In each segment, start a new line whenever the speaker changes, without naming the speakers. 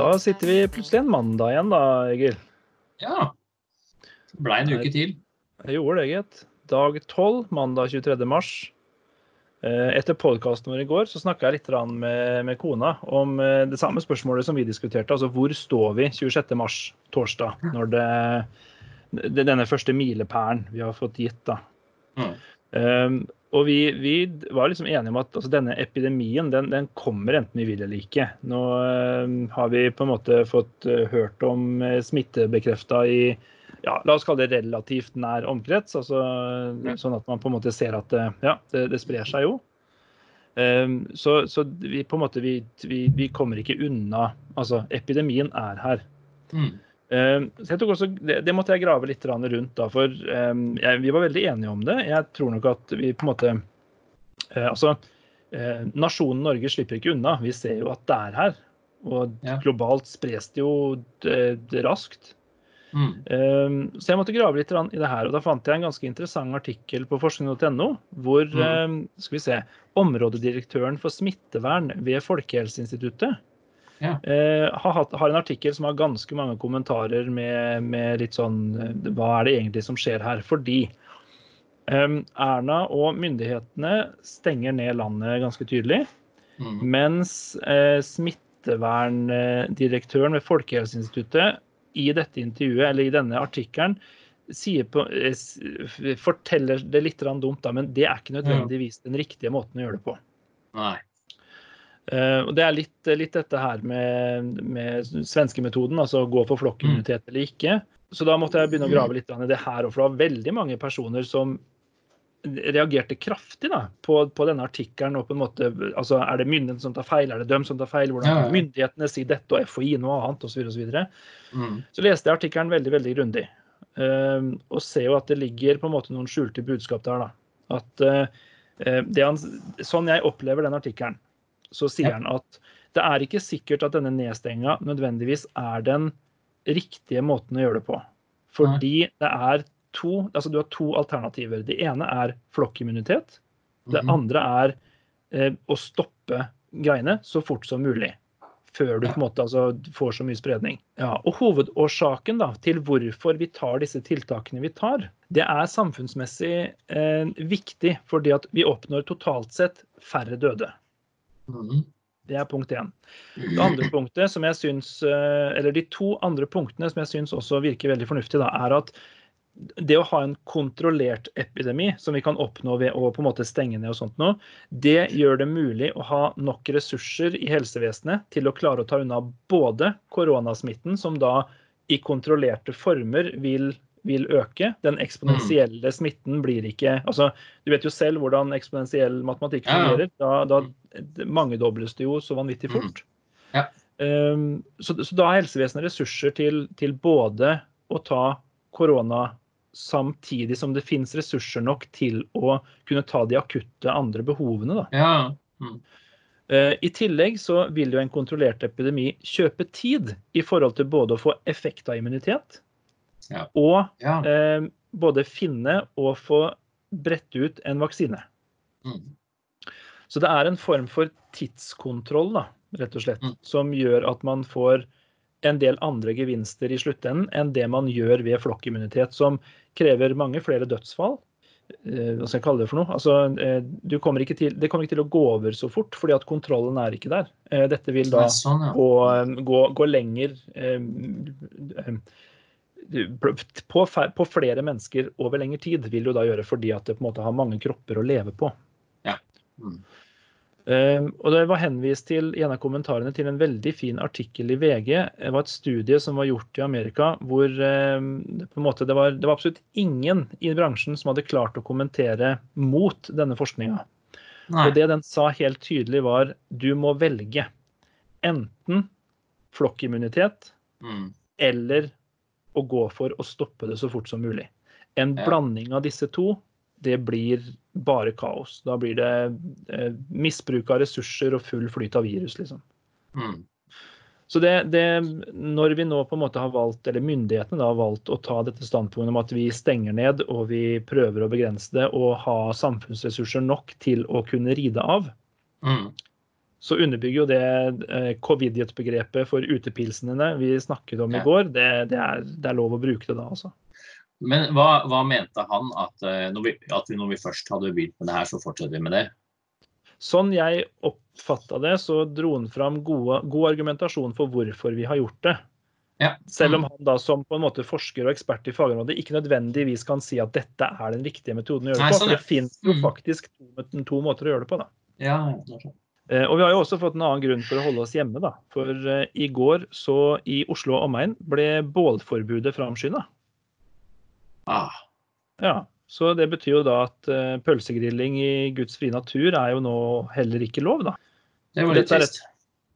Da sitter vi plutselig en mandag igjen, da, Egil.
Ja. Det blei en uke til.
Jeg gjorde det, gitt. Dag 12, mandag 23. mars. Eh, etter podkasten vår i går så snakka jeg litt med, med, kona om eh, det samme spørsmålet som vi diskuterte. Altså hvor står vi 26. mars, torsdag, når det, det denne første milepælen vi har fått gitt. da. Mm. Um, og vi, vi, var liksom enige om at altså, denne epidemien den, den, kommer enten vi vil eller ikke. Nå uh, har vi på en måte fått uh, hørt om uh, smittebekrefta i ja, la oss kalle det relativt nær omkrets. Altså, sånn at man på en måte ser at ja, det, det sprer seg jo. Um, så, så, vi på en måte vi, vi, vi, kommer ikke unna Altså, epidemien er her. Mm. Ehm, så jeg tok også, det, det, måtte jeg grave litt rundt, da, for um, jeg, vi var veldig enige om det. Jeg tror nok at vi på en måte uh, Altså, uh, nasjonen Norge slipper ikke unna. Vi ser jo at det er her. Og globalt spres det jo det, det raskt. Mm. Um, så jeg måtte grave litt i det her, og da fant jeg en ganske interessant artikkel på forskning.no, hvor mm. skal vi se, områdedirektøren for smittevern ved Folkehelseinstituttet ja. Eh, har, har, en artikkel som har ganske mange kommentarer med, med, litt sånn eh, Hva er det egentlig som skjer her? Fordi eh, Erna og myndighetene stenger ned landet ganske tydelig. Mm. Mens eh, smitteverndirektøren ved Folkehelseinstituttet i dette intervjuet, eller i denne artikkelen, på, eh, forteller det litt dumt, da, men det er ikke nødvendigvis den riktige måten å gjøre det på.
Nei.
Uh, og Det er litt, litt dette her med, med svenskemetoden, altså gå for flokkimmunitet eller ikke. Så da måtte jeg begynne å grave litt i det her. òg, for det var veldig mange personer som reagerte kraftig da, på, på denne artikkelen. og på en måte, altså Er det myndighetene som tar feil, er det dem som tar feil? Hvordan kan ja, ja. myndighetene si dette og FHI noe annet osv. Så, videre, og så, mm. så leste jeg artikkelen veldig veldig grundig. Uh, og ser jo at det ligger på en måte noen skjulte budskap der. da, at uh, han, Sånn jeg opplever den artikkelen, så sier han at det er ikke sikkert at denne nedstenginga nødvendigvis er den riktige måten å gjøre det på. Fordi det er to, altså du har to alternativer. Det ene er flokkimmunitet. Det mhm. andre er eh, å stoppe greiene så fort som mulig. Før du på en måte altså, får så mye spredning. Ja, og Hovedårsaken da, til hvorfor vi tar disse tiltakene vi tar, det er samfunnsmessig eh, viktig fordi at vi oppnår totalt sett færre døde. Mm. Det er punkt én. Det andre punktet som jeg syns, eh, eller De to andre punktene som jeg syns også virker veldig fornuftig, da, er at det å ha en kontrollert epidemi, som vi kan oppnå ved å på en måte stenge ned, og sånt nå, det gjør det mulig å ha nok ressurser i helsevesenet til å klare å ta unna både koronasmitten, som da i kontrollerte former vil vil øke. Den eksponentielle smitten blir ikke altså, Du vet jo selv hvordan eksponentiell matematikk fungerer. Da, da mangedobles det jo så vanvittig fort.
Ja.
Um, så, så, da har helsevesenet ressurser til, til, både å ta korona samtidig som det finnes ressurser nok til å kunne ta de akutte andre behovene. Da.
Ja. Mm.
Uh, I tillegg så vil jo en kontrollert epidemi kjøpe tid i forhold til både å få effekt av immunitet,
ja.
Og ja. Eh, både finne og få bredt ut en vaksine. Mm. Så det er en form for tidskontroll, da, rett og slett, mm. som gjør at man får en del andre gevinster i sluttenden enn det man gjør ved flokkimmunitet, som krever mange flere dødsfall. Eh, hva skal jeg kalle det for noe? Altså, eh, kommer til, det kommer ikke til å gå over så fort, fordi at kontrollen er ikke der. Eh, dette vil da sånn, ja. gå, gå, gå, lenger på, på, flere mennesker over lengre tid vil jo da gjøre fordi at det på en måte har mange kropper å leve på.
Ja. Mm.
Um, og Det var henvist til i en av kommentarene til en veldig fin artikkel i VG. Det var et studie som var gjort i Amerika hvor um, på en måte det var, det var, absolutt ingen i bransjen som hadde klart å kommentere mot denne forskninga. Og det den sa helt tydelig, var du må velge enten flokkimmunitet mm. eller å gå for å stoppe det så fort som mulig. En ja. blanding av disse to, det blir bare kaos. Da blir det eh, misbruk av ressurser og full flyt av virus, liksom.
Mm.
Så det, det, når vi nå på en måte har valgt, eller myndighetene da har valgt å ta dette standpunktet om at vi stenger ned og vi prøver å begrense det og ha samfunnsressurser nok til å kunne ride av,
mm.
Så underbygger jo det eh, covidiot-begrepet for utepilsene vi snakket om i går. Det, det, er, det er lov å bruke det da, altså.
Men hva, hva mente han at, eh, når vi, at vi, når vi først hadde begynt med det her, så fortsetter vi med det?
Sånn jeg oppfatta det, så dro han fram gode, god argumentasjon for hvorfor vi har gjort det.
Ja.
Selv om han da som på en måte forsker og ekspert i fagområdet ikke nødvendigvis kan si at dette er den riktige metoden å gjøre det på.
sånn,
For det finnes jo
Mm.
faktisk to, to måter å gjøre det på. da.
Ja, det er sånn.
Eh, Og vi har jo også fått en annen grunn for å holde oss hjemme. da. For eh, i går så i Oslo og omegn ble bålforbudet framskynda.
ah,
Ja, så det betyr jo da at eh, pølsegrilling i Guds frie natur er jo nå heller ikke lov, da.
det var litt trist.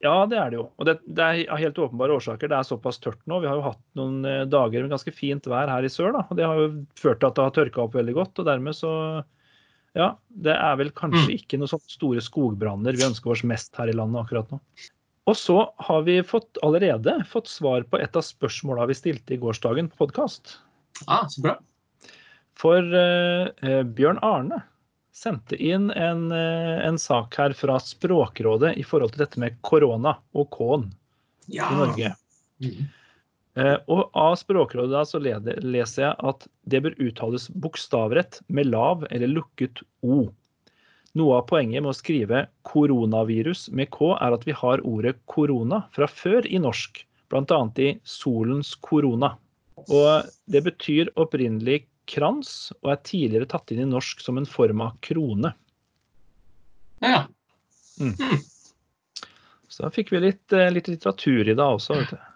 Ja, det er det jo. Og det, det er helt åpenbare årsaker. Det er såpass tørt nå. Vi har jo hatt noen dager med ganske fint vær her i sør. da, og Det har jo ført til at det har tørka opp veldig godt. og dermed så Ja, det er vel kanskje
Mm.
ikke noen sånne store skogbranner vi ønsker oss mest her i landet akkurat nå. Og så har vi fått, allerede fått svar på et av spørsmåla vi stilte i gårsdagen på podkast.
Ah, så bra.
For eh, eh, Bjørn Arne sendte inn en, eh, en sak her fra Språkrådet i forhold til dette med korona og K-en
Ja.
i Norge.
Mhm.
Eh, og av Språkrådet da så leser jeg at det bør uttales bokstavrett med lav eller lukket O. Noe av poenget med å skrive koronavirus med K er at vi har ordet korona fra før i norsk, bl.a. i solens korona. Og det betyr opprinnelig krans, og er tidligere tatt inn i norsk som en form av krone.
Ja.
Så da fikk vi litt, eh, litt litteratur i det også. vet du.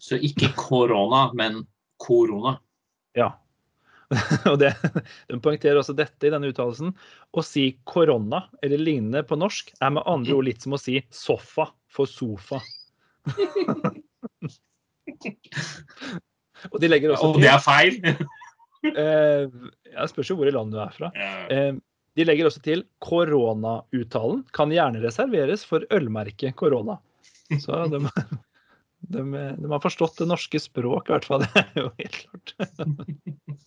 Så ikke korona, men korona.
Ja. og det, Den poengterer også dette i denne uttalelsen. Å si korona eller lignende på norsk er med andre ord litt som å si sofa for sofa. og de legger også
Og det er feil!
eh, Jeg spørs jo hvor i landet du er fra. Eh, de legger også til koronauttalen kan gjerne reserveres for ølmerket korona. Så de, de, de har forstått det norske språk, i hvert fall. Det er jo helt klart.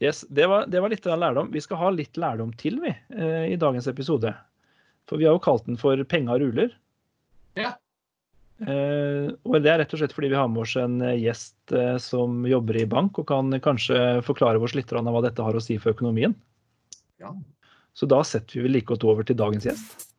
Yes, det var, det var litt av lærdom. Vi skal ha litt lærdom til vi, eh, i dagens episode. For vi har jo kalt den for 'Penga ruler'.
Ja.
Eh, og det er rett og slett fordi vi har med oss en gjest eh, som jobber i bank, og kan kanskje forklare oss litt av hva dette har å si for økonomien.
Ja.
Så da setter vi vel like godt over til dagens gjest.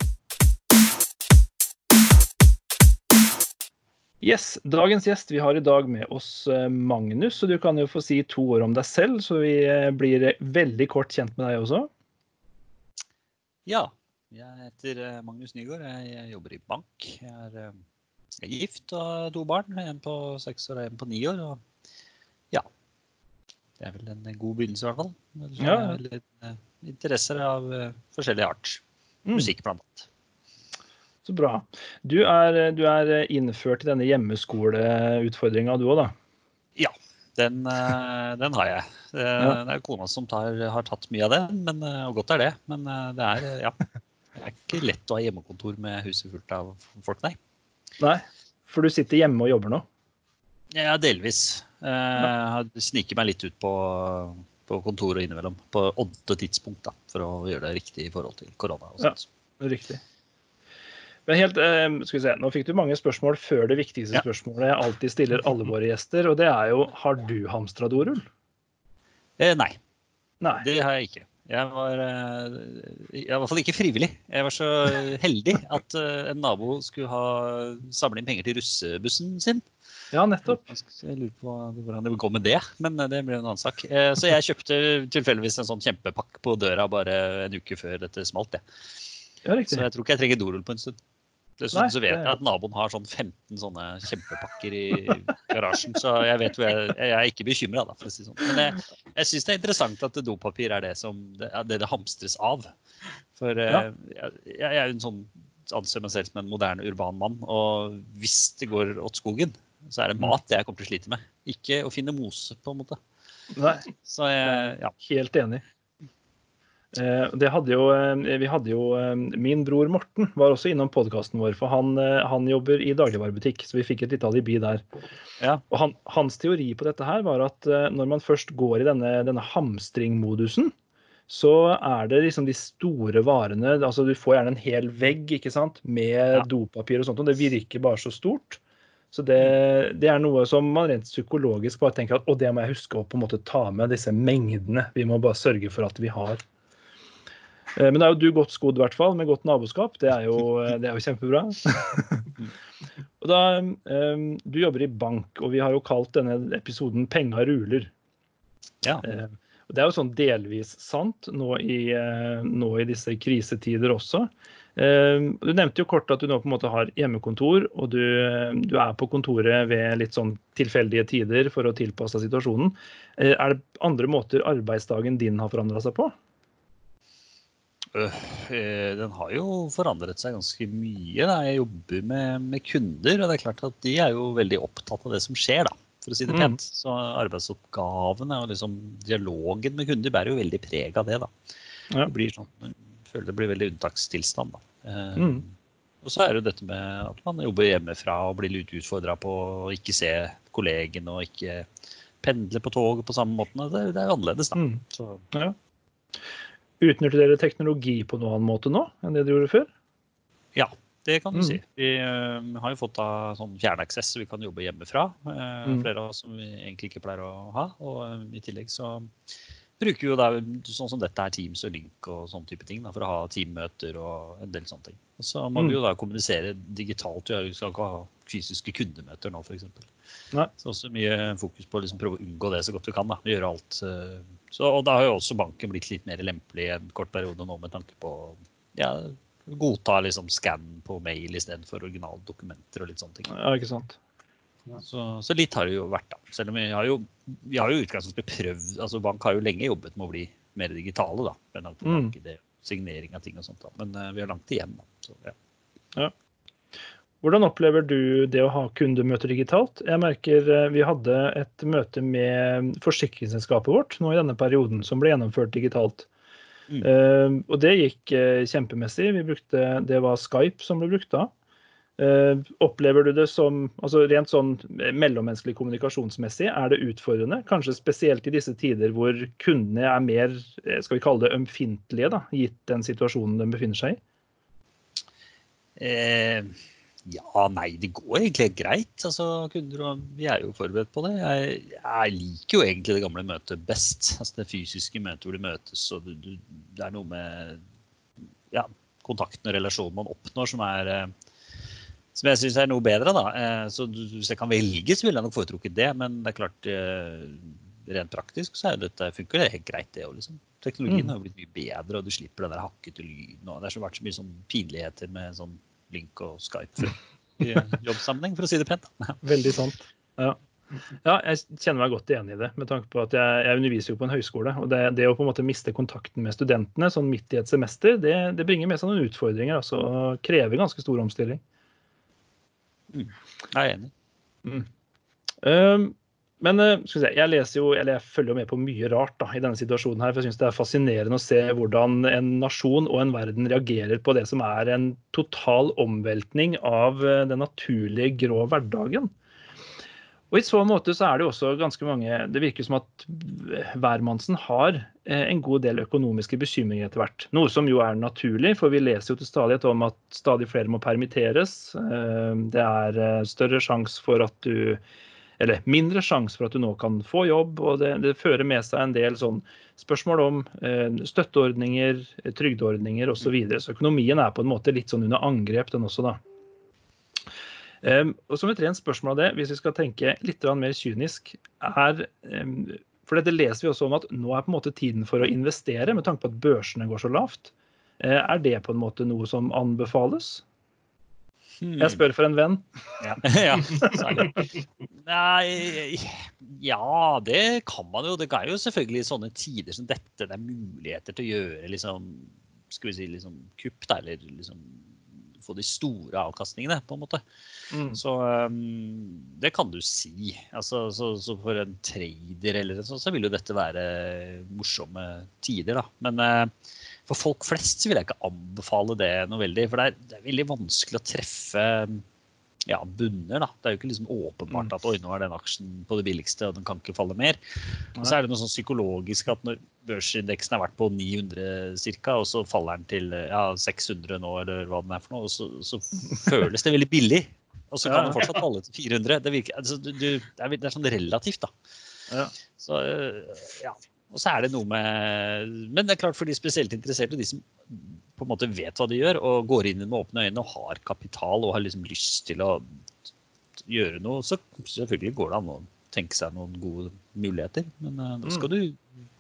Yes, Dagens gjest, vi har i dag med oss eh, Magnus, og du kan jo få si to år om deg selv, så vi eh, blir veldig kort kjent med deg også.
Ja, jeg heter eh, Magnus Nygaard. Jeg jobber i bank. Jeg er, eh, jeg er gift og har to barn. En på seks år og en på ni år. Og ja, det er vel en god begynnelse i hvert fall.
Ja.
eh, interesser av eh, forskjellig art.
Mm,
Musikk blant annet.
Så bra. Du er, du er innført i denne hjemmeskoleutfordringa du òg, da?
Den, eh, den har jeg. Det,
Ja.
det er kona som tar, har tatt mye av den, men, eh, og godt er det. Men eh, det er, ja. Det er ikke lett å ha hjemmekontor med huset fullt av folk, nei.
Nei, for du sitter hjemme og jobber nå?
Ja, delvis. Jeg sniker meg litt ut på, på kontoret innimellom. På åtte tidspunkt, da, for å gjøre det riktig i forhold til korona. og
Ja.
sånt.
Riktig. Men helt, eh, skal vi se, Nå fikk du mange spørsmål før det viktigste
Ja.
spørsmålet jeg alltid stiller alle våre gjester, og det er jo har du hamstra dorull?
Eh, nei,
Nei.
det har jeg ikke. Jeg var, eh, jeg var i hvert fall ikke frivillig. Jeg var så heldig at eh, en nabo skulle ha samle inn penger til russebussen sin.
Ja, nettopp.
Jeg lurer på hvordan det går med det, men det blir en annen sak. Så jeg kjøpte tilfeldigvis en sånn kjempepakke på døra bare en uke før dette smalt. Jeg.
Ja,
Så jeg tror ikke jeg trenger dorull på en stund. Dessuten
Nei,
så vet jeg at naboen har sånn 15 sånne kjempepakker i garasjen, så jeg vet hvor jeg, jeg er ikke bekymra, da, for å si sånn. Men jeg, jeg syns det er interessant at dopapir er det som det, det, det hamstres av. For
Ja.
eh, jeg, jeg er jo en sånn anser meg selv som en moderne urban mann, og hvis det går åt skogen, så er det mat jeg kommer til å slite med. Ikke å finne mose, på en måte.
Nei,
Så jeg, ja.
helt enig. Eh, Det hadde jo, eh, vi hadde jo, eh, Min bror Morten var også innom podkasten vår, for han, han jobber i dagligvarebutikk, så vi fikk et lite alibi der.
Ja.
Og han, Hans teori på dette her var at når man først går i denne, denne hamstringmodusen, så er det liksom de store varene altså Du får gjerne en hel vegg ikke sant, med
Ja.
dopapir og sånt, og det virker bare så stort. Så det, det er noe som man rent psykologisk bare tenker at å, det må jeg huske å på en måte ta med, disse mengdene. Vi må bare sørge for at vi har. Eh, Men det er jo du godt skodd, i hvert fall, med godt naboskap. Det er jo, det er jo kjempebra. og da, eh, Du jobber i bank, og vi har jo kalt denne episoden 'Penga ruler'.
Ja.
Eh, og Det er jo sånn delvis sant nå i, eh, nå i disse krisetider også. Eh, Du nevnte jo kort at du nå på en måte har hjemmekontor, og du, eh, du er på kontoret ved litt sånn tilfeldige tider for å tilpasse situasjonen. Eh, Er det andre måter arbeidsdagen din har forandra seg på?
Øh, eh, Den har jo forandret seg ganske mye. Da. Jeg jobber med, med kunder, og det er klart at de er jo veldig opptatt av det som skjer, da, for å si det
Mm.
pent. Så arbeidsoppgavene og liksom dialogen med kunder bærer jo veldig preg av det. da.
Ja.
Det blir sånn, føler det blir veldig unntakstilstand. da. Eh,
Mm.
Og så er det jo dette med at man jobber hjemmefra og blir litt utfordra på å ikke se kollegene og ikke pendle på toget på samme måten. Det, det er jo annerledes, da.
Mm.
Så,
Utnytter dere teknologi på noen annen måte nå enn det dere gjorde før?
Ja, det kan du
Mm.
si. Vi uh, har jo fått av sånn fjernaksess, så vi kan jobbe hjemmefra. Uh,
Mm.
Flere av oss som vi egentlig ikke pleier å ha. Og uh, i tillegg så bruker jo da sånn som dette er Teams og Link og sånne type ting da, for å ha teammøter og en del sånne ting. Og så må
Mm.
vi jo da kommunisere digitalt. Vi skal ikke ha fysiske kundemøter nå, f.eks. Så også mye fokus på å liksom prøve å unngå det så godt vi kan. da, Gjøre alt. eh, Så, og da har jo også banken blitt litt mer lempelig i en kort periode nå med tanke på ja, godta liksom skann på mail istedenfor originale dokumenter og litt sånne ting.
Ja, ikke sant?
Så, så litt har det jo vært, da. Selv om vi har jo, vi har jo utgangspunktet prøvd altså Bank har jo lenge jobbet med å bli mer digitale, da. Med at på
Mm.
signering av ting og sånt. da. Men uh, vi har langt igjen, da. Så, ja.
Hvordan opplever du det å ha kundemøter digitalt? Jeg merker eh, Vi hadde et møte med forsikringsselskapet vårt nå i denne perioden, som ble gjennomført digitalt.
Mm.
Uh, og det gikk uh, kjempemessig. Vi brukte, det var Skype som ble brukt da. Eh, opplever du det som altså rent sånn mellommenneskelig kommunikasjonsmessig, er det utfordrende? Kanskje spesielt i disse tider hvor kundene er mer eh, skal vi kalle det ømfintlige, da, gitt den situasjonen de befinner seg i?
Eh, ja, nei, det går egentlig greit. Altså, kunder vi er jo forberedt på det. Jeg, jeg liker jo egentlig det gamle møtet best. Altså det fysiske møtet hvor de møtes, og du, du, det er noe med ja, kontakten og relasjonen man oppnår som er eh, som jeg syns er noe bedre. da. Eh, Så hvis jeg kan velge, så ville jeg nok foretrukket det. Men det er klart, eh, rent praktisk så er dette, funker det helt greit, det òg. Liksom. Teknologien
Mm.
har blitt mye bedre, og du slipper den der hakkete lyden. og Det har vært så mye sånn pinligheter med sånn link og Skype for, i jobbsammenheng, for å si det pent.
Veldig sant. Ja. ja, jeg kjenner meg godt igjen i det, med tanke på at jeg, jeg underviser jo på en høyskole. Og det, det å på en måte miste kontakten med studentene sånn midt i et semester, det, det bringer med seg noen utfordringer. altså, og krever ganske stor omstilling.
Jeg er enig.
Um, men eh, se, jeg jo, eller jeg følger jo med på mye rart da, i denne situasjonen. her, for Jeg syns det er fascinerende å se hvordan en nasjon og en verden reagerer på det som er en total omveltning av eh, den naturlige grå hverdagen. Og I så måte så er det også ganske mange Det virker som at hvermannsen har eh, en god del økonomiske bekymringer etter hvert. Noe som jo er naturlig, for vi leser jo til stadighet om at stadig flere må permitteres. Eh, Det er eh, større sjanse for at du eller mindre sjanse for at du nå kan få jobb. og Det, det fører med seg en del sånn spørsmål om støtteordninger, trygdeordninger osv. Så, videre. så økonomien er på en måte litt sånn under angrep, den også, da. Um, og som et rent spørsmål av det, hvis vi skal tenke litt mer kynisk, er um, For dette leser vi også om at nå er på en måte tiden for å investere, med tanke på at børsene går så lavt. Uh, er det på en måte noe som anbefales? Jeg spør for en venn.
Ja, ja. Nei, ja, det kan man jo. Det er jo selvfølgelig i sånne tider som dette det er muligheter til å gjøre liksom, skal vi si, liksom kupp, da, eller liksom få de store avkastningene, på en måte.
Mm.
Så um, det kan du si. Altså, så, så for en trader eller sånn, så vil jo dette være morsomme tider, da. Men uh, for folk flest så vil jeg ikke anbefale det noe veldig. For det er, det er veldig vanskelig å treffe ja, bunner. da. Det er jo ikke liksom åpenbart at oi, nå er den aksjen på det billigste, og den kan ikke falle mer. Og så er det noe sånn psykologisk at når børsindeksen har vært på 900 ca., og så faller den til ja, 600 nå, eller hva den er for noe, og så, så føles det veldig billig. Og så kan den fortsatt falle til 400. Det, virker, altså, du, det, er, det er sånn relativt, da.
Ja.
Så, øh, ja. Og så er det noe med Men det er klart for de spesielt interesserte, de som på en måte vet hva de gjør, og går inn med åpne øyne og har kapital og har liksom lyst til å gjøre noe, så selvfølgelig går det an å tenke seg noen gode muligheter. Men øh, da skal du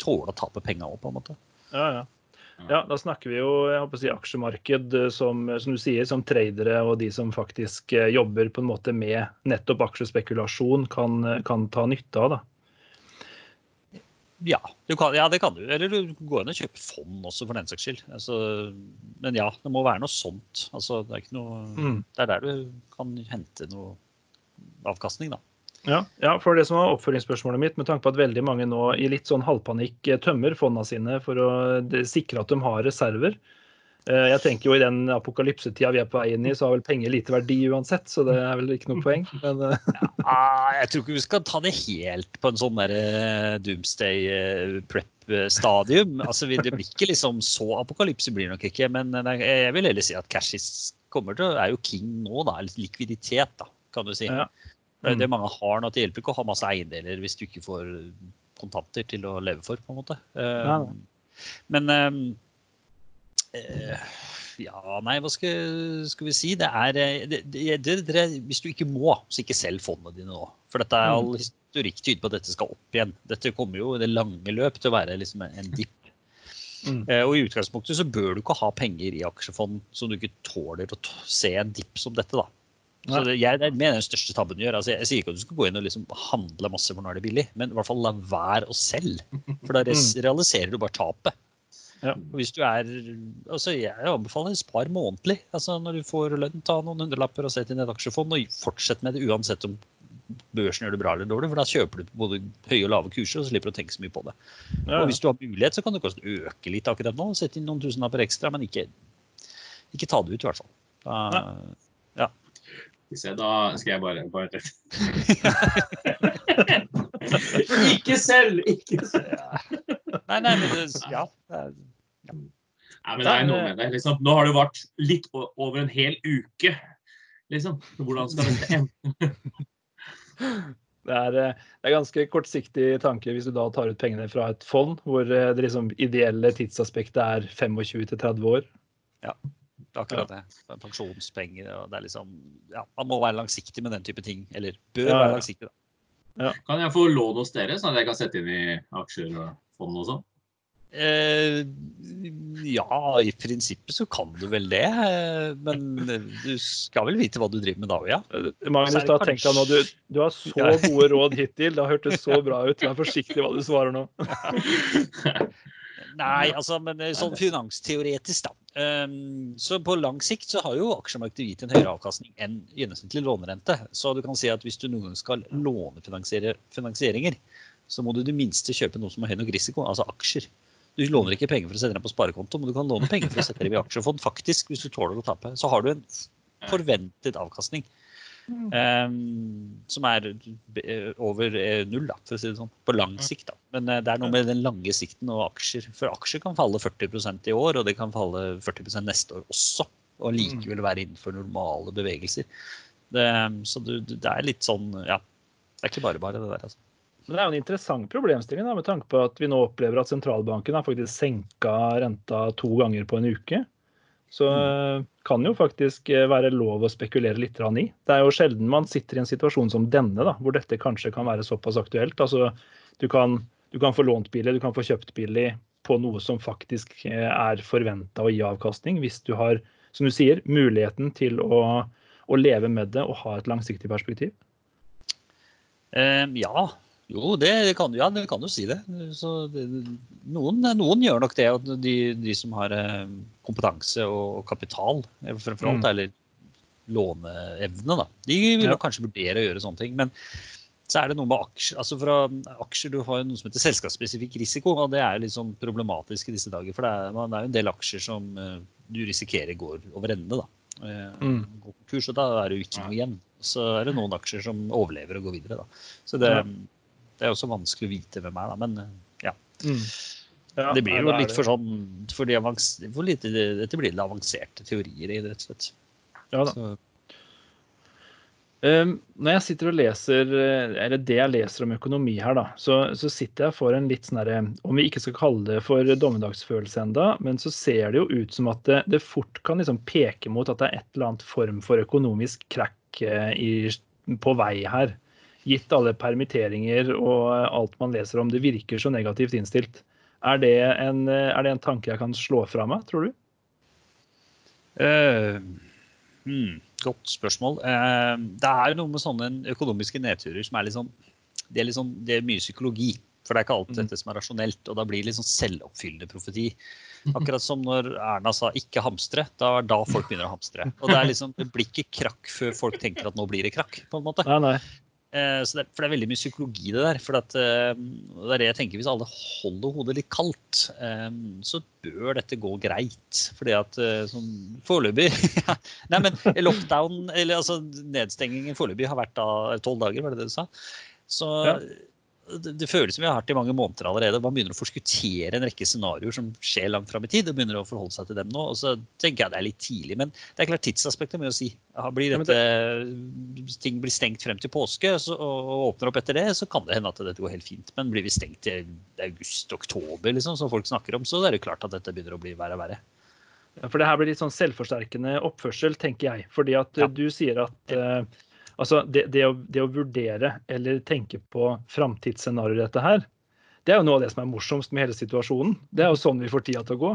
tåle å tape penga òg, på en måte.
Ja, ja. Ja, da snakker vi jo jeg håper å si, aksjemarked eh, som, som du sier, som tradere og de som faktisk eh, jobber på en måte med nettopp aksjespekulasjon, kan, eh, kan ta nytte av. da.
Ja, kan, ja, det kan du. Eller du går inn og kjøper fond også, for den saks skyld. Altså, men ja, det må være noe sånt. Altså, det, er noe,
Mm.
det er der du kan hente noe avkastning, da.
Ja, ja, for det som var oppfølgingsspørsmålet mitt, med tanke på at veldig mange nå i litt sånn halvpanikk eh, tømmer fondene sine for å sikre at de har reserver. Eh, Jeg tenker jo I den apokalypsetida vi er på vei inn i, så har vel penger lite verdi uansett, så det er vel ikke noe poeng. Men eh,
Ah, jeg tror ikke vi skal ta det helt på en sånn der eh, doomsday prep-stadium. Altså, det blir ikke liksom så apokalypse blir det nok ikke. Men jeg vil heller si at cash is kommer til å er jo king nå, da. Likviditet, da, kan du si.
Ja.
Det er det mange har nå. Det hjelper ikke å ha masse eiendeler hvis du ikke får kontanter til å leve for, på en måte.
Nei, nei.
Men ja, nei, hva skal, skal vi si? Det er eh, det, det, det, Hvis du ikke må, så ikke selg fondene dine nå. For dette er all historikk tyder på at dette skal opp igjen. Dette kommer jo i det lange løp til å være liksom en dipp.
Mm.
Eh, Og i utgangspunktet så bør du ikke ha penger i aksjefond som du ikke tåler å se en dipp som dette, da. Så det, jeg, det mener den største tabben du gjør. Altså, jeg, jeg sier ikke at du skal gå inn og liksom handle masse for nå er det billig, men i hvert fall la være å selge. For da realiserer du bare tapet.
Ja.
Hvis du er altså Jeg anbefaler spar månedlig. Altså Når du får lønn, ta noen hundrelapper og sett inn et aksjefond, og fortsett med det uansett om børsen gjør det bra eller dårlig, for da kjøper du både høye og lave kurser og slipper å tenke så mye på det.
ja,
Og hvis du har mulighet, så kan du kanskje øke litt akkurat nå. Sette inn noen tusenlapper ekstra, men ikke, ikke ta det ut, i hvert fall. Da,
ja. vi se, Da skal jeg bare, bare Ikke selv! Ikke selv!
nei, nei, men det, ja.
Nei, men det er noe med det. Liksom. Nå har det vært litt over en hel uke. Liksom. Hvordan skal dette ende?
Det er, eh, det er ganske kortsiktig tanke hvis du da tar ut pengene fra et fond hvor eh, det liksom ideelle tidsaspektet er 25-30 år.
Ja, Det er akkurat det. Det er Pensjonspenger og det er liksom Ja, man må være langsiktig med den type ting. Eller bør
Ja, ja.
være langsiktig, da.
Kan jeg få lån hos dere, sånn at jeg kan sette inn i aksjer og fond og sånn?
Eh, ja, i prinsippet så kan du vel det. eh, Men du skal vel vite hva du driver med da, ja.
Eh, Magnus, da tenk deg nå, du, du har så gode råd hittil. Det har hørtes så bra ut. Vær forsiktig hva du svarer nå.
Nei, altså, men eh, sånn finansteoretisk, da. Um, så på lang sikt så har jo aksjemarkedet gitt en høyere avkastning enn gjennomsnittlig lånerente. Så du kan si at hvis du noen gang skal lånefinansiere finansieringer, så må du i det minste kjøpe noe som har høy nok risiko, altså aksjer. Du låner ikke penger for å sette dem på sparekonto, men du kan låne penger for å sette dem i aksjefond, faktisk, hvis du tåler å tape. Så har du en forventet avkastning. Um, som er eh, over eh, null, da, for å si det sånn. På lang sikt, da. Men eh, det er noe med den lange sikten og aksjer. For aksjer kan falle 40% i år, og det kan falle 40% neste år også. Og likevel være innenfor normale bevegelser. Det, så du, det er litt sånn, ja. Det er ikke bare bare, det der. altså.
Men det er jo en interessant problemstilling da, med tanke på at vi nå opplever at sentralbanken har faktisk senka renta to ganger på en uke. Så mm. kan jo faktisk eh, være lov å spekulere litt i. Det er jo sjelden man sitter i en situasjon som denne, da, hvor dette kanskje kan være såpass aktuelt. Altså, du kan, du kan få lånt billig, du kan få kjøpt billig på noe som faktisk eh, er forventa å gi avkastning, hvis du har, som du sier, muligheten til å, å leve med det og ha et langsiktig perspektiv.
Ehm, ja. Jo, det kan, ja, det kan du si det. Så det noen, noen gjør nok det. Og de, de som har eh, kompetanse og kapital, eh, fremfor alt,
Mm.
eller låneevne, da. De vil
Ja.
kanskje vurdere å gjøre sånne ting. Men så er det noe med aksjer. Altså fra aksjer, Du har jo noe som heter selskapsspesifikk risiko, og det er litt sånn problematisk i disse dager. For det er, man- det er jo en del aksjer som eh, du risikerer går over ende. da. eh,
Mm.
gå på kurs, og da er det jo ikke noe igjen. Så er det noen aksjer som overlever og går videre. Da. Så det,
Ja.
Det er også vanskelig å vite hvem er, da. Men eh, ja.
Mm. Ja,
det blir jo litt
det-
for sånn for de for lite, Dette blir litt avanserte teorier i det, rett og slett.
Ja da.
Så,
Um, når jeg sitter og leser, eh, eller det jeg leser om økonomi her, da, så, så sitter jeg for en litt sånn herre Om vi ikke skal kalle det for dommedagsfølelse enda, men så ser det jo ut som at det, det fort kan liksom peke mot at det er et eller annet form for økonomisk krakk eh, i, på vei her. Gitt alle permitteringer og alt man leser om. Det virker så negativt innstilt. Er det en, eh, er det en tanke jeg kan slå fra meg, tror du?
Uh, hmm, godt spørsmål. Uh, det er noe med sånne økonomiske nedturer som er litt sånn Det er, litt sånn, det er mye psykologi. For det er ikke alt
Mm.
dette som er rasjonelt. Og da blir det litt sånn selvoppfyllende profeti. Akkurat som når Erna sa 'ikke hamstre'. Da er da folk begynner å hamstre. Og det, er liksom, det blir ikke krakk før folk tenker at nå blir det krakk. på en måte.
Nei, nei.
Eh, det, for det er veldig mye psykologi det der. For at, eh, det er det jeg tenker, Hvis alle holder hodet litt kaldt, eh, så bør dette gå greit. Fordi at sånn foreløpig Nei, men lockdown, eller altså nedstengingen foreløpig har vært da tolv dager, var det det du sa? Så
Ja.
Det, føles som vi har vært i mange måneder allerede. Man begynner å forskuttere en rekke scenarioer som skjer langt fram i tid, og begynner å forholde seg til dem nå. Og så tenker jeg det er litt tidlig, men det er klart tidsaspektet med å si. Blir dette, ting blir stengt frem til påske så, og åpner opp etter det, så kan det hende at dette går helt fint. Men blir vi stengt til august-oktober, liksom, som folk snakker om, så er det klart at dette begynner å bli verre og verre.
For det her blir litt sånn selvforsterkende oppførsel, tenker jeg. Fordi at
Ja.
du sier at eh, altså det, det, å, det å vurdere eller tenke på framtidsscenarioer dette her, det er jo noe av det som er morsomst med hele situasjonen. Det er jo sånn vi får tida til å gå.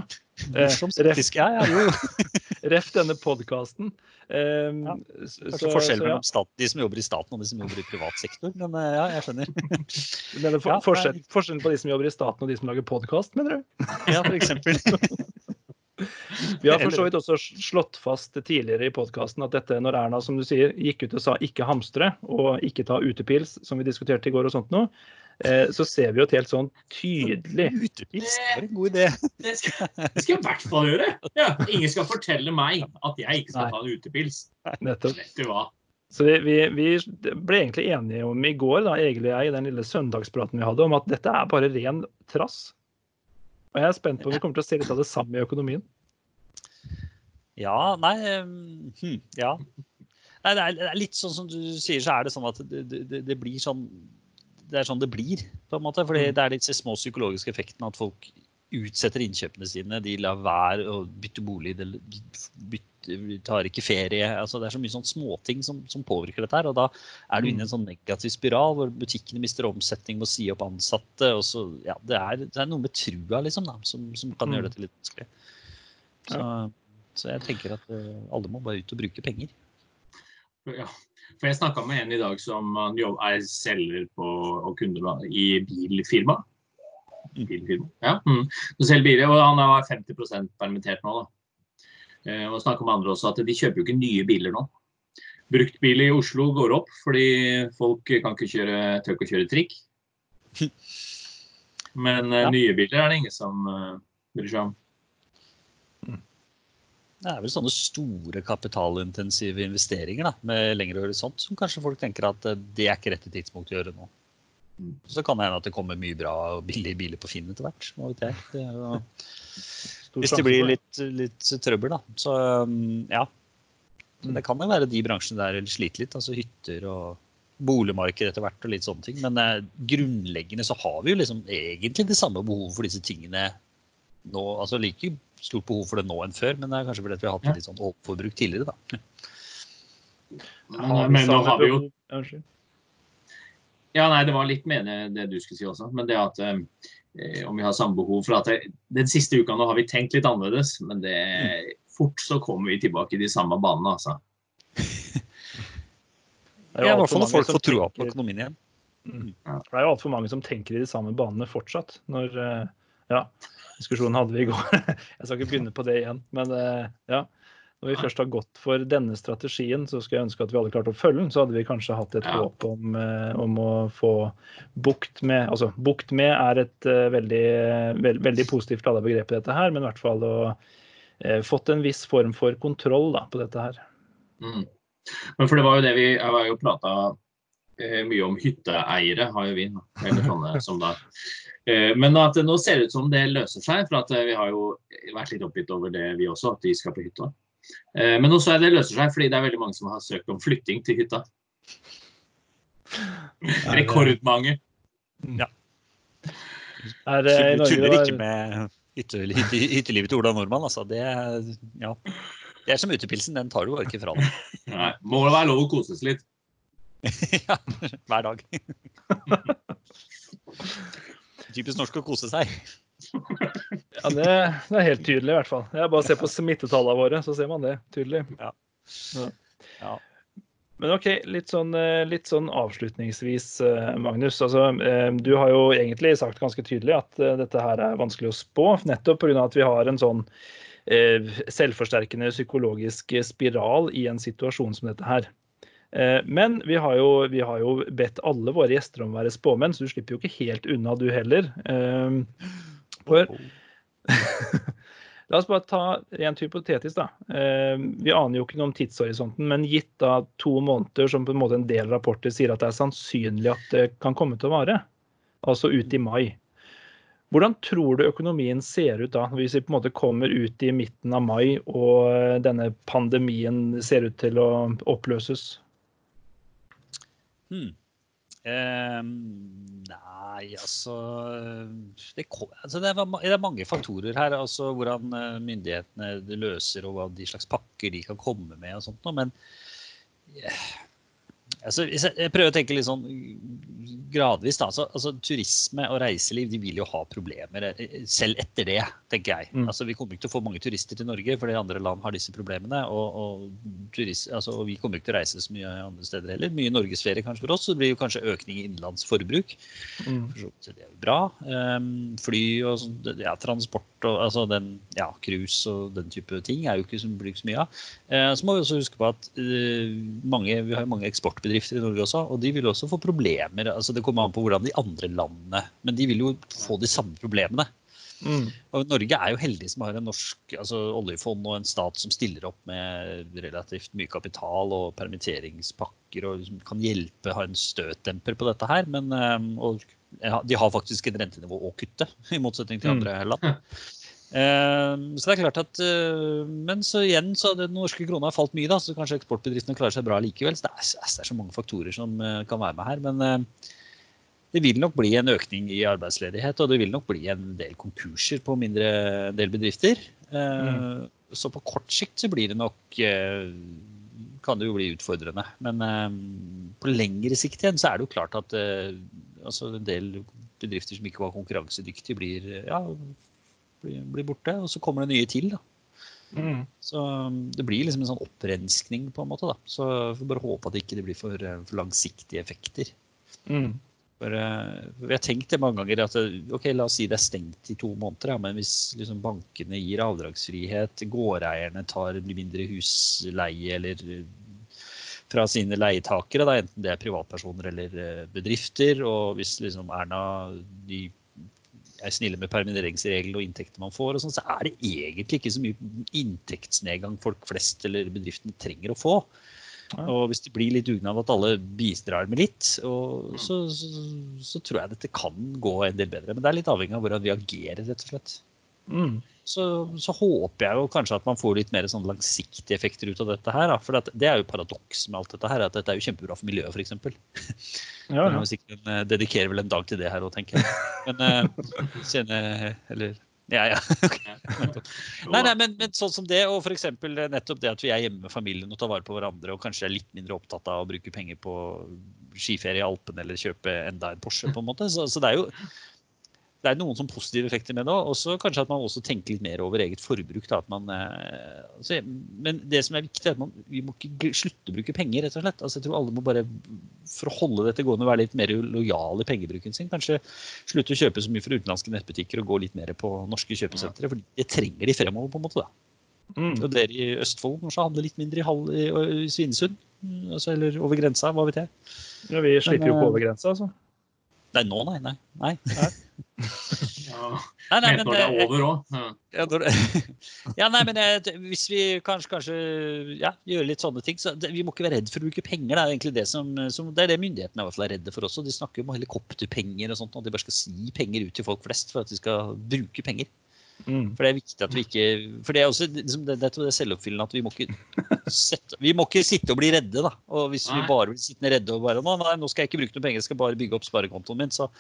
Eh, ref,
faktisk. Ja, ja, jo.
ref denne podkasten. Eh,
Ja, Kanskje forskjell
mellom ja.
stat, de som jobber i staten og de som jobber i privat sektor. Men eh, ja, jeg skjønner.
For,
Ja,
forskjell, forskjellen på de som jobber i staten og de som lager podkast, mener du?
Ja, for eksempel.
Vi har for så vidt også slått fast tidligere i podkasten at dette, når Erna som du sier, gikk ut og sa ikke hamstre og ikke ta utepils, som vi diskuterte i går og sånt noe, eh, så ser vi jo et helt sånn tydelig
Utepils det var en god idé.
Det skal, det skal jeg i hvert fall gjøre. Ja, ingen skal fortelle meg at jeg ikke skal
Nei.
ta en utepils.
nettopp.
Vet du hva?
Så vi, vi, vi ble egentlig enige om i går, da, Egil og jeg, i den lille søndagspraten vi hadde, om at dette er bare ren trass. Og jeg er spent på om vi kommer til å se litt av det samme i økonomien.
Ja, nei hm, Ja. Nei, det, er, det er litt sånn som du sier, så er det sånn at det, det, det blir sånn Det er sånn det blir, på en måte. fordi det er disse små psykologiske effektene at folk utsetter innkjøpene sine. De lar være å bytte bolig, de bytte, tar ikke ferie. altså Det er så mye sånn småting som, som påvirker dette. her, og Da er du inne i en sånn negativ spiral hvor butikkene mister omsetning, må si opp ansatte. og så, ja, Det er, det er noe med trua liksom da, som, som kan
Mm.
gjøre dette litt vanskelig. Så, så jeg tenker at eh, alle må bare ut og bruke penger.
Ja. For jeg snakka med en i dag som er selger på, og kunde da, i bilfirma. Bilfirma. Ja. Mm. Så selger biler, og han er 50 permittert nå. da. Eh, og snakka med andre også at de kjøper jo ikke nye biler nå. Bruktbiler i Oslo går opp fordi folk kan ikke kjøre, tør ikke å kjøre trikk. Men eh,
Ja.
nye biler er det ingen som eh, bryr seg om.
Det er vel sånne store kapitalintensive investeringer da, med lengre horisont som kanskje folk tenker at det er ikke rette tidspunkt å gjøre nå.
Mm.
Så kan det hende at det kommer mye bra og billige biler på Finn etter hvert. Det er jo, hvis det blir litt, litt trøbbel, da. Så um, ja.
Mm.
det kan jo være de bransjene der sliter litt. Altså hytter og boligmarked etter hvert og litt sånne ting. Men eh, grunnleggende så har vi jo liksom egentlig det samme behovet for disse tingene nå. Altså like stort behov for det nå enn før, men det er kanskje fordi at vi har hatt
Ja.
litt sånn overforbruk tidligere, da.
Men, men nå har vi jo?
Ja, Unnskyld.
Ja, nei, det var litt mener det du skulle si også. Men det at eh, om vi har samme behov for at det, Den siste uka nå har vi tenkt litt annerledes, men det, fort så kommer vi tilbake i de samme banene, altså.
Det er jo
I hvert
altfor
fall når
mange
folk
som
får trua på økonomien igjen.
For det er jo altfor mange som tenker i de samme banene fortsatt. Når, eh, ja, diskusjonen hadde vi i går. Jeg skal ikke begynne på det igjen. Men eh, ja, når vi først har gått for denne strategien, så skulle jeg ønske at vi hadde klart å følge den. Så hadde vi kanskje hatt et
Ja.
håp om, eh, om å få bukt med Altså bukt med er et eh, veldig, veld, veldig positivt lada begrep i dette her, men i hvert fall å eh, fått en viss form for kontroll da, på dette her.
Mm. Men for det var jo det vi Jeg var jo prata eh, mye om hytteeiere, har jo vi. Eller sånne som da. Eh, men at det nå ser ut som det løser seg. For at vi har jo vært litt oppgitt over det vi også, at de skal på hytta. Eh, men også er det løser seg fordi det er veldig mange som har søkt om flytting til hytta. Rekordmange.
Ja.
Er, i Norge
tuller ikke med hytte, hytte, hyttelivet til Ola Nordmann. Altså. Det, ja. det er som utepilsen, den tar du bare ikke fra deg.
Nei, må det være lov å koses litt.
ja, hver dag. Typisk norsk å kose seg.
Ja, det, det er helt tydelig, i hvert fall. Jeg bare se på smittetallene våre, så ser man det tydelig.
Ja.
Ja.
Ja.
Men OK, litt sånn, eh, litt sånn avslutningsvis, eh, Magnus. Altså, eh, du har jo egentlig sagt ganske tydelig at dette her er vanskelig å spå, nettopp pga. at vi har en sånn selvforsterkende psykologisk spiral i en situasjon som dette her. Men vi har, jo, vi har jo bedt alle våre gjester om å være spåmenn, så du slipper jo ikke helt unna du heller. For La oss bare ta rent hypotetisk, da. Eh, Vi aner jo ikke noe om tidshorisonten, men gitt da to måneder, som på en måte en del rapporter sier at det er sannsynlig at det kan komme til å vare, altså ut i mai. Hvordan tror du økonomien ser ut da, hvis vi på en måte kommer ut i midten av mai og denne pandemien ser ut til å oppløses?
Hmm. Ehm, nei, altså det, altså det, er, mange faktorer her. altså Hvordan eh, myndighetene løser, og hva de slags pakker de kan komme med. og sånt, Men eh, altså, jeg, prøver å tenke litt sånn gradvis. da, altså, altså Turisme og reiseliv de vil jo ha problemer, eh, selv etter det, tenker jeg.
Mm.
altså Vi kommer ikke til å få mange turister til Norge, fordi andre land har disse problemene. Og, og, turist, altså, og vi kommer ikke til å reise så mye andre steder heller. Mye norgesferie kanskje for oss, så det blir jo kanskje økning i innenlandsforbruk.
Mm.
For så Det er jo bra. Um, fly og sånn, ja, transport og altså den, ja, cruise og den type ting er jo ikke som blir så mye av. Uh, så må vi også huske på at uh, mange, vi har jo mange eksportbedrifter i Norge også, og de vil også få problemer. altså Det kommer an på hvordan de andre landene Men de vil jo få de samme problemene.
Mm.
Og Norge er jo heldig som har en norsk altså oljefond og en stat som stiller opp med relativt mye kapital og permitteringspakker og liksom kan hjelpe, ha en støtdemper på dette her. Men eh, og, de har faktisk et rentenivå å kutte, i motsetning til
Mm.
andre land. Eh, så det er klart at eh, Men så igjen, så den norske krona har falt mye, da, så kanskje eksportbedriftene klarer seg bra likevel. Så det er, det er så mange faktorer som eh, kan være med her. Men eh, det vil nok bli en økning i arbeidsledighet, og det vil nok bli en del konkurser på mindre del bedrifter. Mm. Så på kort sikt så blir det nok kan det jo bli utfordrende. Men eh, på lengre sikt igjen så er det jo klart at altså en del bedrifter som ikke var konkurransedyktige, blir, ja, blir, blir borte. Og så kommer det nye til. da.
Mm.
Så um, det blir liksom en sånn opprenskning på en måte. da. Så vi får bare håpe at det ikke blir for, eh, for langsiktige effekter.
Mm.
For, for jeg har tenkt det mange ganger at eh, ok, la oss si det er stengt i to måneder, ja, men hvis liksom bankene gir avdragsfrihet, gårdeierne tar mindre husleie eller eh, fra sine leietakere, da, enten det er privatpersoner eller eh, bedrifter, og hvis liksom Erna de er snille med permitteringsreglene og inntekter man får, og sånn, så er det egentlig ikke så mye inntektsnedgang folk flest eller bedriftene trenger å få. Og hvis det blir litt dugnad at alle bistrar med litt, og så, så, så tror jeg dette kan gå en del bedre. Men det er litt avhengig av hvordan vi agerer, rett og slett.
Mm.
Så, så håper jeg jo kanskje at man får litt mer sånn langsiktige effekter ut av dette her. Da. For at det er jo paradoks med alt dette her, at dette er jo kjempebra for miljøet, f.eks.
Ja, ja.
hvis ikke en eh, dedikerer vel en dag til det her òg, tenker jeg. Men uh, senere, Eller ja, ja. Nei, nei, men, men sånn som det, og f.eks. nettopp det at vi er hjemme med familien og tar vare på hverandre, og kanskje er litt mindre opptatt av å bruke penger på skiferie i Alpene eller kjøpe enda en Porsche, på en måte. Så, så det er jo det er noen sånn positive effekter med det òg. Og så kanskje at man også tenker litt mer over eget forbruk. Da, at man, eh, altså, men det som er viktig, er at man, vi må ikke slutte å bruke penger, rett og slett. Altså, jeg tror alle må bare, for å holde dette gående, være litt mer lojale i pengebruken sin. Kanskje slutte å kjøpe så mye fra utenlandske nettbutikker og gå litt mer på norske kjøpesentre. For det trenger de fremover, på en måte. da.
Mm.
Og dere i Østfold kanskje handler litt mindre i, Hall, i, Svinesund? Altså, eller over grensa, hva vet jeg.
ja, vi slipper jo
Men,
ikke
eh,
over grensa, altså.
Nei, nå, nei. nei, nei.
Ja,
Nei, nei, men
når det er over òg. Ja.
Ja, ja, nei, men jeg, hvis vi kanskje, kanskje ja, gjør litt sånne ting, så det, vi må ikke være redd for å bruke penger. Det er egentlig det som, som det er det myndighetene i hvert fall er redde for også. De snakker om helikopterpenger og sånt, og de bare skal si penger ut til folk flest for at de skal bruke penger.
Mm.
For det er viktig at vi ikke For det er også liksom, det, det, er selvoppfyllende at vi må ikke sette, vi må ikke sitte og bli redde, da. Og hvis vi
Nei.
bare blir sittende redde og bare nå, nei, nå skal jeg ikke bruke noe penger, jeg skal bare bygge opp sparekontoen min, så,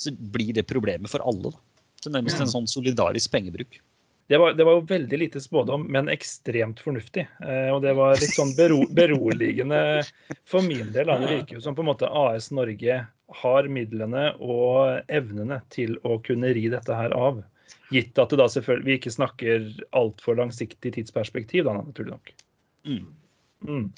så blir det problemet for alle. da. Det er nærmest en sånn solidarisk pengebruk.
Det var, det var jo veldig lite spådom, men ekstremt fornuftig. Eh, og det var litt sånn bero, beroligende for min del. Det virker jo som på en måte AS Norge har midlene og evnene til å kunne ri dette her av. Gitt at det da selvfølgelig, vi ikke snakker altfor langsiktig tidsperspektiv, da, naturlig nok.
Mm.
Mm.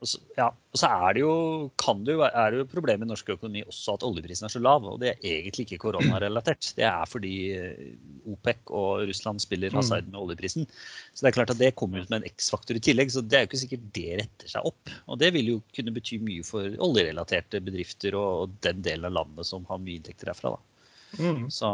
Og så, ja, og så er det jo, kan det jo, er det jo problemet i norsk økonomi også at oljeprisen er så lav. Og det er egentlig ikke koronarelatert. Det er fordi eh, OPEC og Russland spiller
Mm.
hasard med oljeprisen. Så det er klart at det kommer ut med en X-faktor i tillegg. Så det er jo ikke sikkert det retter seg opp. Og det vil jo kunne bety mye for oljerelaterte bedrifter og, og den delen av landet som har mye inntekter herfra. da.
Mm.
Så,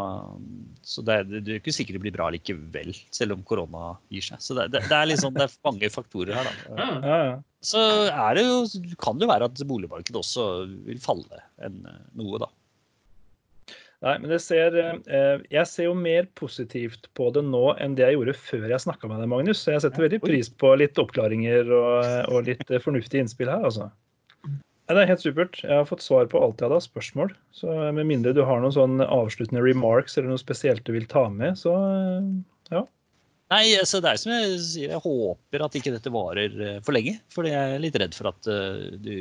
så det, er, det er ikke sikkert det blir bra likevel, selv om korona gir seg. Så det, det, det er liksom, det er mange faktorer her. da.
Ja.
Ja, ja.
Så er det jo, kan det jo være at boligmarkedet også vil falle enn eh, noe, da.
Nei, men det ser, eh, jeg ser jo mer positivt på det nå enn det jeg gjorde før jeg snakka med deg, Magnus. Så jeg setter veldig pris på litt oppklaringer og, og litt eh, fornuftige innspill her, altså. Det er helt supert. Jeg har fått svar på alt jeg hadde av spørsmål. Så med mindre du har noen sånn avsluttende remarks eller noe spesielt du vil ta med, så eh, ja.
Nei, så det er som jeg sier, jeg håper at ikke dette varer eh, for lenge. For jeg er litt redd for at eh, du,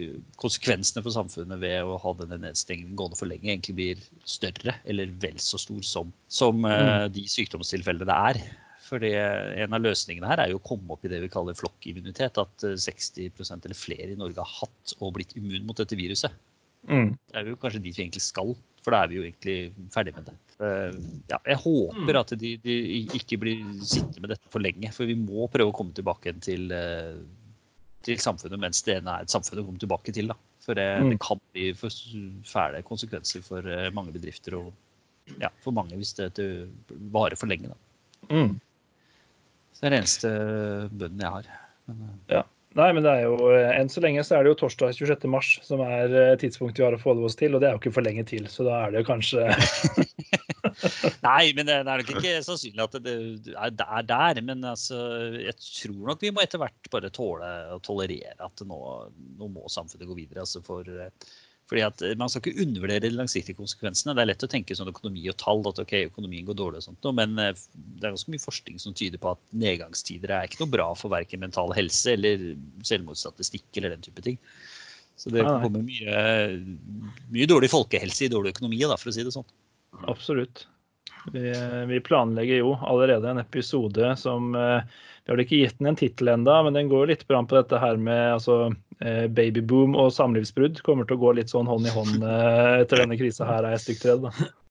konsekvensene for samfunnet ved å ha denne nedstengningen gående for lenge, egentlig blir større eller vel så stor som, som mm. de sykdomstilfellene det er. Fordi En av løsningene her er jo å komme opp i det vi kaller flokkimmunitet. At eh, 60% eller flere i Norge har hatt og blitt immun mot dette viruset.
Mm.
Det er jo kanskje dit vi egentlig skal, for da er vi jo egentlig ferdig med det. Eh, Ja, jeg håper at de, de ikke blir sittende med dette for lenge, for vi må prøve å komme tilbake til, eh, til samfunnet mens det ene er et samfunn å komme tilbake til. Da. For det,
Mm.
det kan bli for fæle konsekvenser for eh, mange bedrifter og ja, for mange hvis det, det varer for lenge. Da.
Mm.
Det er det eneste bønnen jeg har. Men, ja.
Nei, men det er jo, eh, enn så lenge så er det jo torsdag 26. mars som er eh, tidspunktet vi har å forholde oss til, og det er jo ikke for lenge til, så da er det jo kanskje
Nei, men det det er nok ikke sannsynlig at det er det er der. Men altså, jeg tror nok vi må etter hvert bare tåle og tolerere at nå, nå må samfunnet gå videre. Altså for, eh, fordi at Man skal ikke undervurdere de langsiktige konsekvensene. Det er lett å tenke sånn økonomi og tall, at ok, økonomien går dårlig og sånt, men eh, det er ganske mye forskning som tyder på at nedgangstider er ikke noe bra for verken mental helse eller selvmordsstatistikk eller den type ting. Så det kommer mye, mye dårlig folkehelse i dårlig økonomi, da, for å si det sånn.
Absolutt. Vi, vi planlegger jo allerede en episode som eh, Vi har vel ikke gitt den en tittel enda, men den går jo litt bra på dette her med altså, eh, babyboom og samlivsbrudd. Kommer til å gå litt sånn hånd i hånd eh, etter denne krisa her, er jeg stygt redd.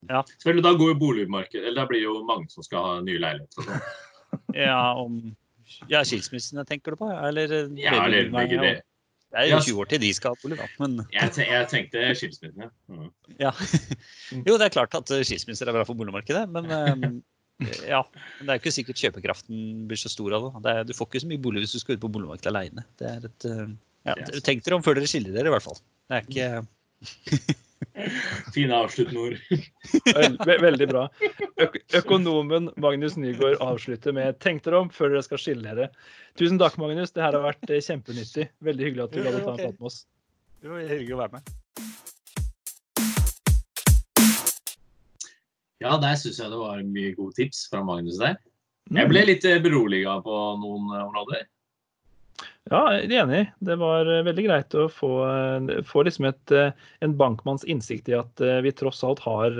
Da.
Selvfølgelig, da går jo boligmarkedet Eller da blir jo mange som skal ha nye leiligheter. sånn.
Ja, om ja, skilsmissene tenker du på? Eller eh,
Ja, eller begge det.
Det er jo 20 år til de skal ha bolig, da. Men
Jeg, te- jeg tenkte skilsmissene. ja. Mm.
ja. Jo, det er klart at eh, skilsmisser er bra for boligmarkedet, men eh, ja. Men det er jo ikke sikkert kjøpekraften blir så stor av det. du får ikke så mye bolig hvis du skal ut på boligmarkedet alene. Det er et eh, ja, Tenk dere om før dere skiller dere, i hvert fall. Det er ikke
Fine avsluttende ord.
Veldig bra. Øk økonomen Magnus Nygaard avslutter med 'tenk dere om før dere skal skille dere'. Tusen takk, Magnus. Det her har vært eh, kjempenyttig. Veldig hyggelig at du hadde ta en prat med oss.
Det var hyggelig å være med.
Ja, der syns jeg det var mye gode tips fra Magnus der. Jeg ble litt eh, beroliga på noen eh, områder.
Ja, jeg er enig. Det var eh, veldig greit å få, eh, få liksom et, eh, en bankmanns innsikt i at vi tross alt har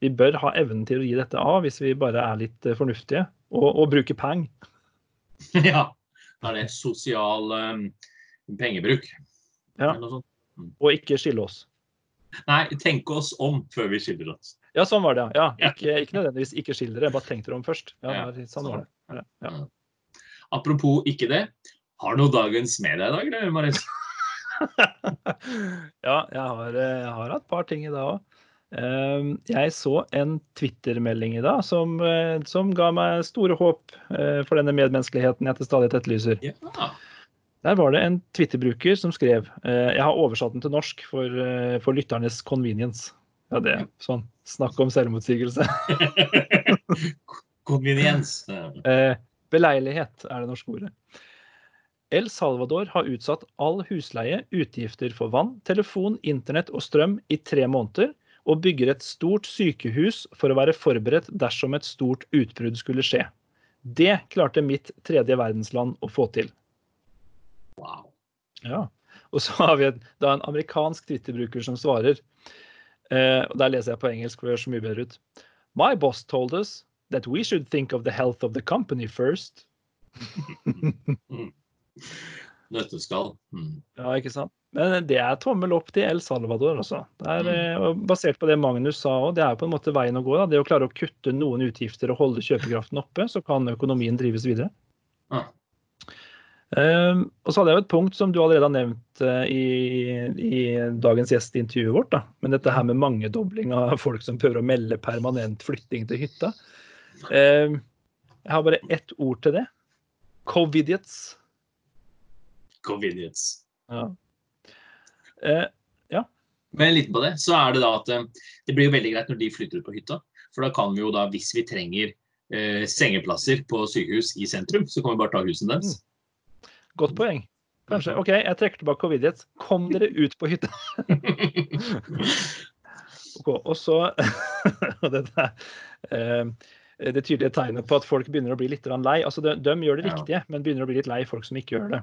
Vi bør ha evnen til å gi dette av hvis vi bare er litt fornuftige og, og bruker peng.
ja. Da er det sosial um, pengebruk.
Ja.
Mm.
Og ikke skille oss.
Nei, tenke oss om før vi skiller oss.
Ja, sånn var det, ja.
Ja.
ikke, ikke nødvendigvis ikke skill dere, bare tenk dere om først. Ja, det sånn var det. Ja.
Apropos ikke det. Har du noe dagens med deg i dag, eller, Marius?
ja jeg, har, eh, jeg har et par ting i dag òg. Eh, jeg så en Twitter-melding i dag som, eh, som, ga meg store håp eh, for denne medmenneskeligheten jeg til stadighet etterlyser.
Ja.
Der var det en Twitter-bruker som skrev Jeg har oversatt den til norsk for, for lytternes convenience. Ja, det er sånn. Snakk om selvmotsigelse.
Convenience.
Beleilighet er det norske ordet. El Salvador har utsatt all husleie, utgifter for vann, telefon, internett og strøm i tre måneder, og bygger et stort sykehus for å være forberedt dersom et stort utbrudd skulle skje. Det klarte mitt tredje verdensland å få til.
Wow.
Ja. Og så har vi en, da en amerikansk Twitter-bruker som svarer. Eh, og Der leser jeg på engelsk, for det høres så mye bedre ut. My boss told us that we should think of the health of the company first.
Nøtteskall. Mm.
Ja, ikke sant. Men det er tommel opp til El Salvador. Det er,
Mm.
Basert på det Magnus sa òg, det er på en måte veien å gå. Da. Det å klare å kutte noen utgifter og holde kjøpekraften oppe, så kan økonomien drives videre.
Ah.
Um, og så hadde jeg jo et punkt som du allerede har nevnt uh, i, i, dagens gjest i intervjuet vårt. Da. Men dette her med mangedobling av folk som prøver å melde permanent flytting til hytta. Um, jeg har bare ett ord til det. Covidiots.
Convenience.
Ja. Eh, ja.
Men litt på det, så er det da at eh, det blir jo veldig greit når de flytter ut på hytta. For da kan vi jo da, hvis vi trenger eh, sengeplasser på sykehus i sentrum, så kan vi bare ta husene deres.
Godt poeng. Kanskje. OK, jeg trekker tilbake covidiet. Kom dere ut på hytta. okay, og så og dette, eh, Det tydelige tegnet på at folk begynner å bli litt lei. altså De, de gjør det riktige, men begynner å bli litt lei folk som ikke gjør det.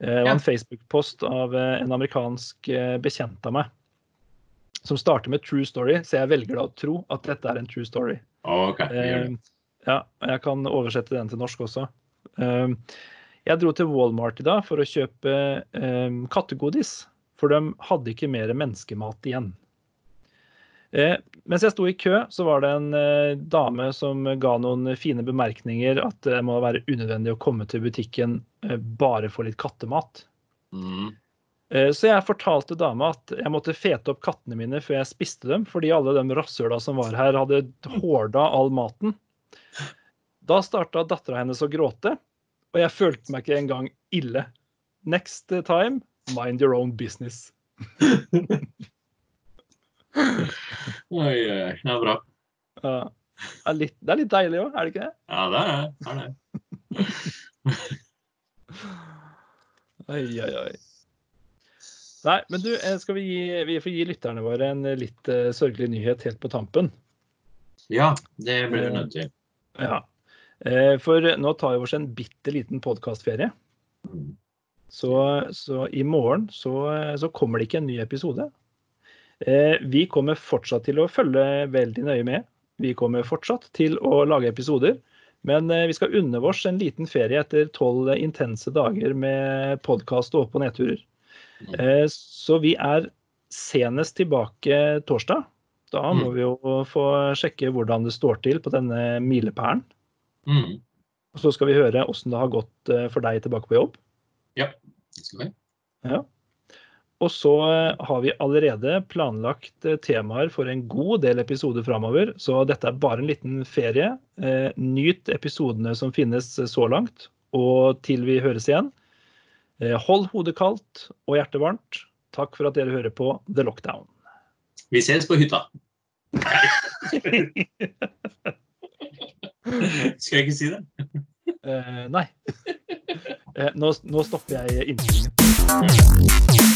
Eh,
Ja.
en Facebook-post av eh, en amerikansk eh, bekjent av meg som starter med 'true story', så jeg velger da å tro at dette er en true story.
Ok, vi gjør
Eh,
det.
ja, jeg kan oversette den til norsk også. Eh, jeg dro til Walmart i dag for å kjøpe eh, kattegodis, for de hadde ikke mer menneskemat igjen. Eh, mens jeg sto i kø, så var det en eh, dame som ga noen fine bemerkninger at det må være unødvendig å komme til butikken eh, bare for litt kattemat.
Mm.
Eh, Så jeg fortalte dama at jeg måtte fete opp kattene mine før jeg spiste dem, fordi alle de rasshøla som var her, hadde hårda all maten. Da starta dattera hennes å gråte, og jeg følte meg ikke engang ille. Next time, mind your own business.
Oi, oi. Det er bra.
Ja. Det er litt, det er litt deilig òg, er det ikke det?
Ja, det er det.
Oi, oi, oi. Nei, men du, eh, skal vi gi, vi får gi lytterne våre en litt uh, sørgelig nyhet helt på tampen?
Ja, det blir du nødt til.
Ja. Eh, For nå tar vi oss en bitte liten podkastferie.
Mm.
Så, så i morgen så, så kommer det ikke en ny episode. Eh, Vi kommer fortsatt til å følge veldig nøye med. Vi kommer fortsatt til å lage episoder. Men eh, vi skal unne oss en liten ferie etter tolv intense dager med podkast og opp- og nedturer. Eh, Så vi er senest tilbake torsdag. Da må
Mm.
vi jo få sjekke hvordan det står til på denne milepælen.
Mm.
Og så skal vi høre åssen det har gått for deg tilbake på jobb.
Ja, det skal vi.
Ja. Og så eh, har vi allerede planlagt eh, temaer for en god del episoder framover. Så dette er bare en liten ferie. Eh, Nyt episodene som finnes så langt. Og til vi høres igjen, hold hodet kaldt og hjertet varmt. Takk for at dere hører på The Lockdown.
Vi ses på hytta. Skal jeg ikke si det?
Eh, nei. Eh, nå, nå stopper jeg innspillingen.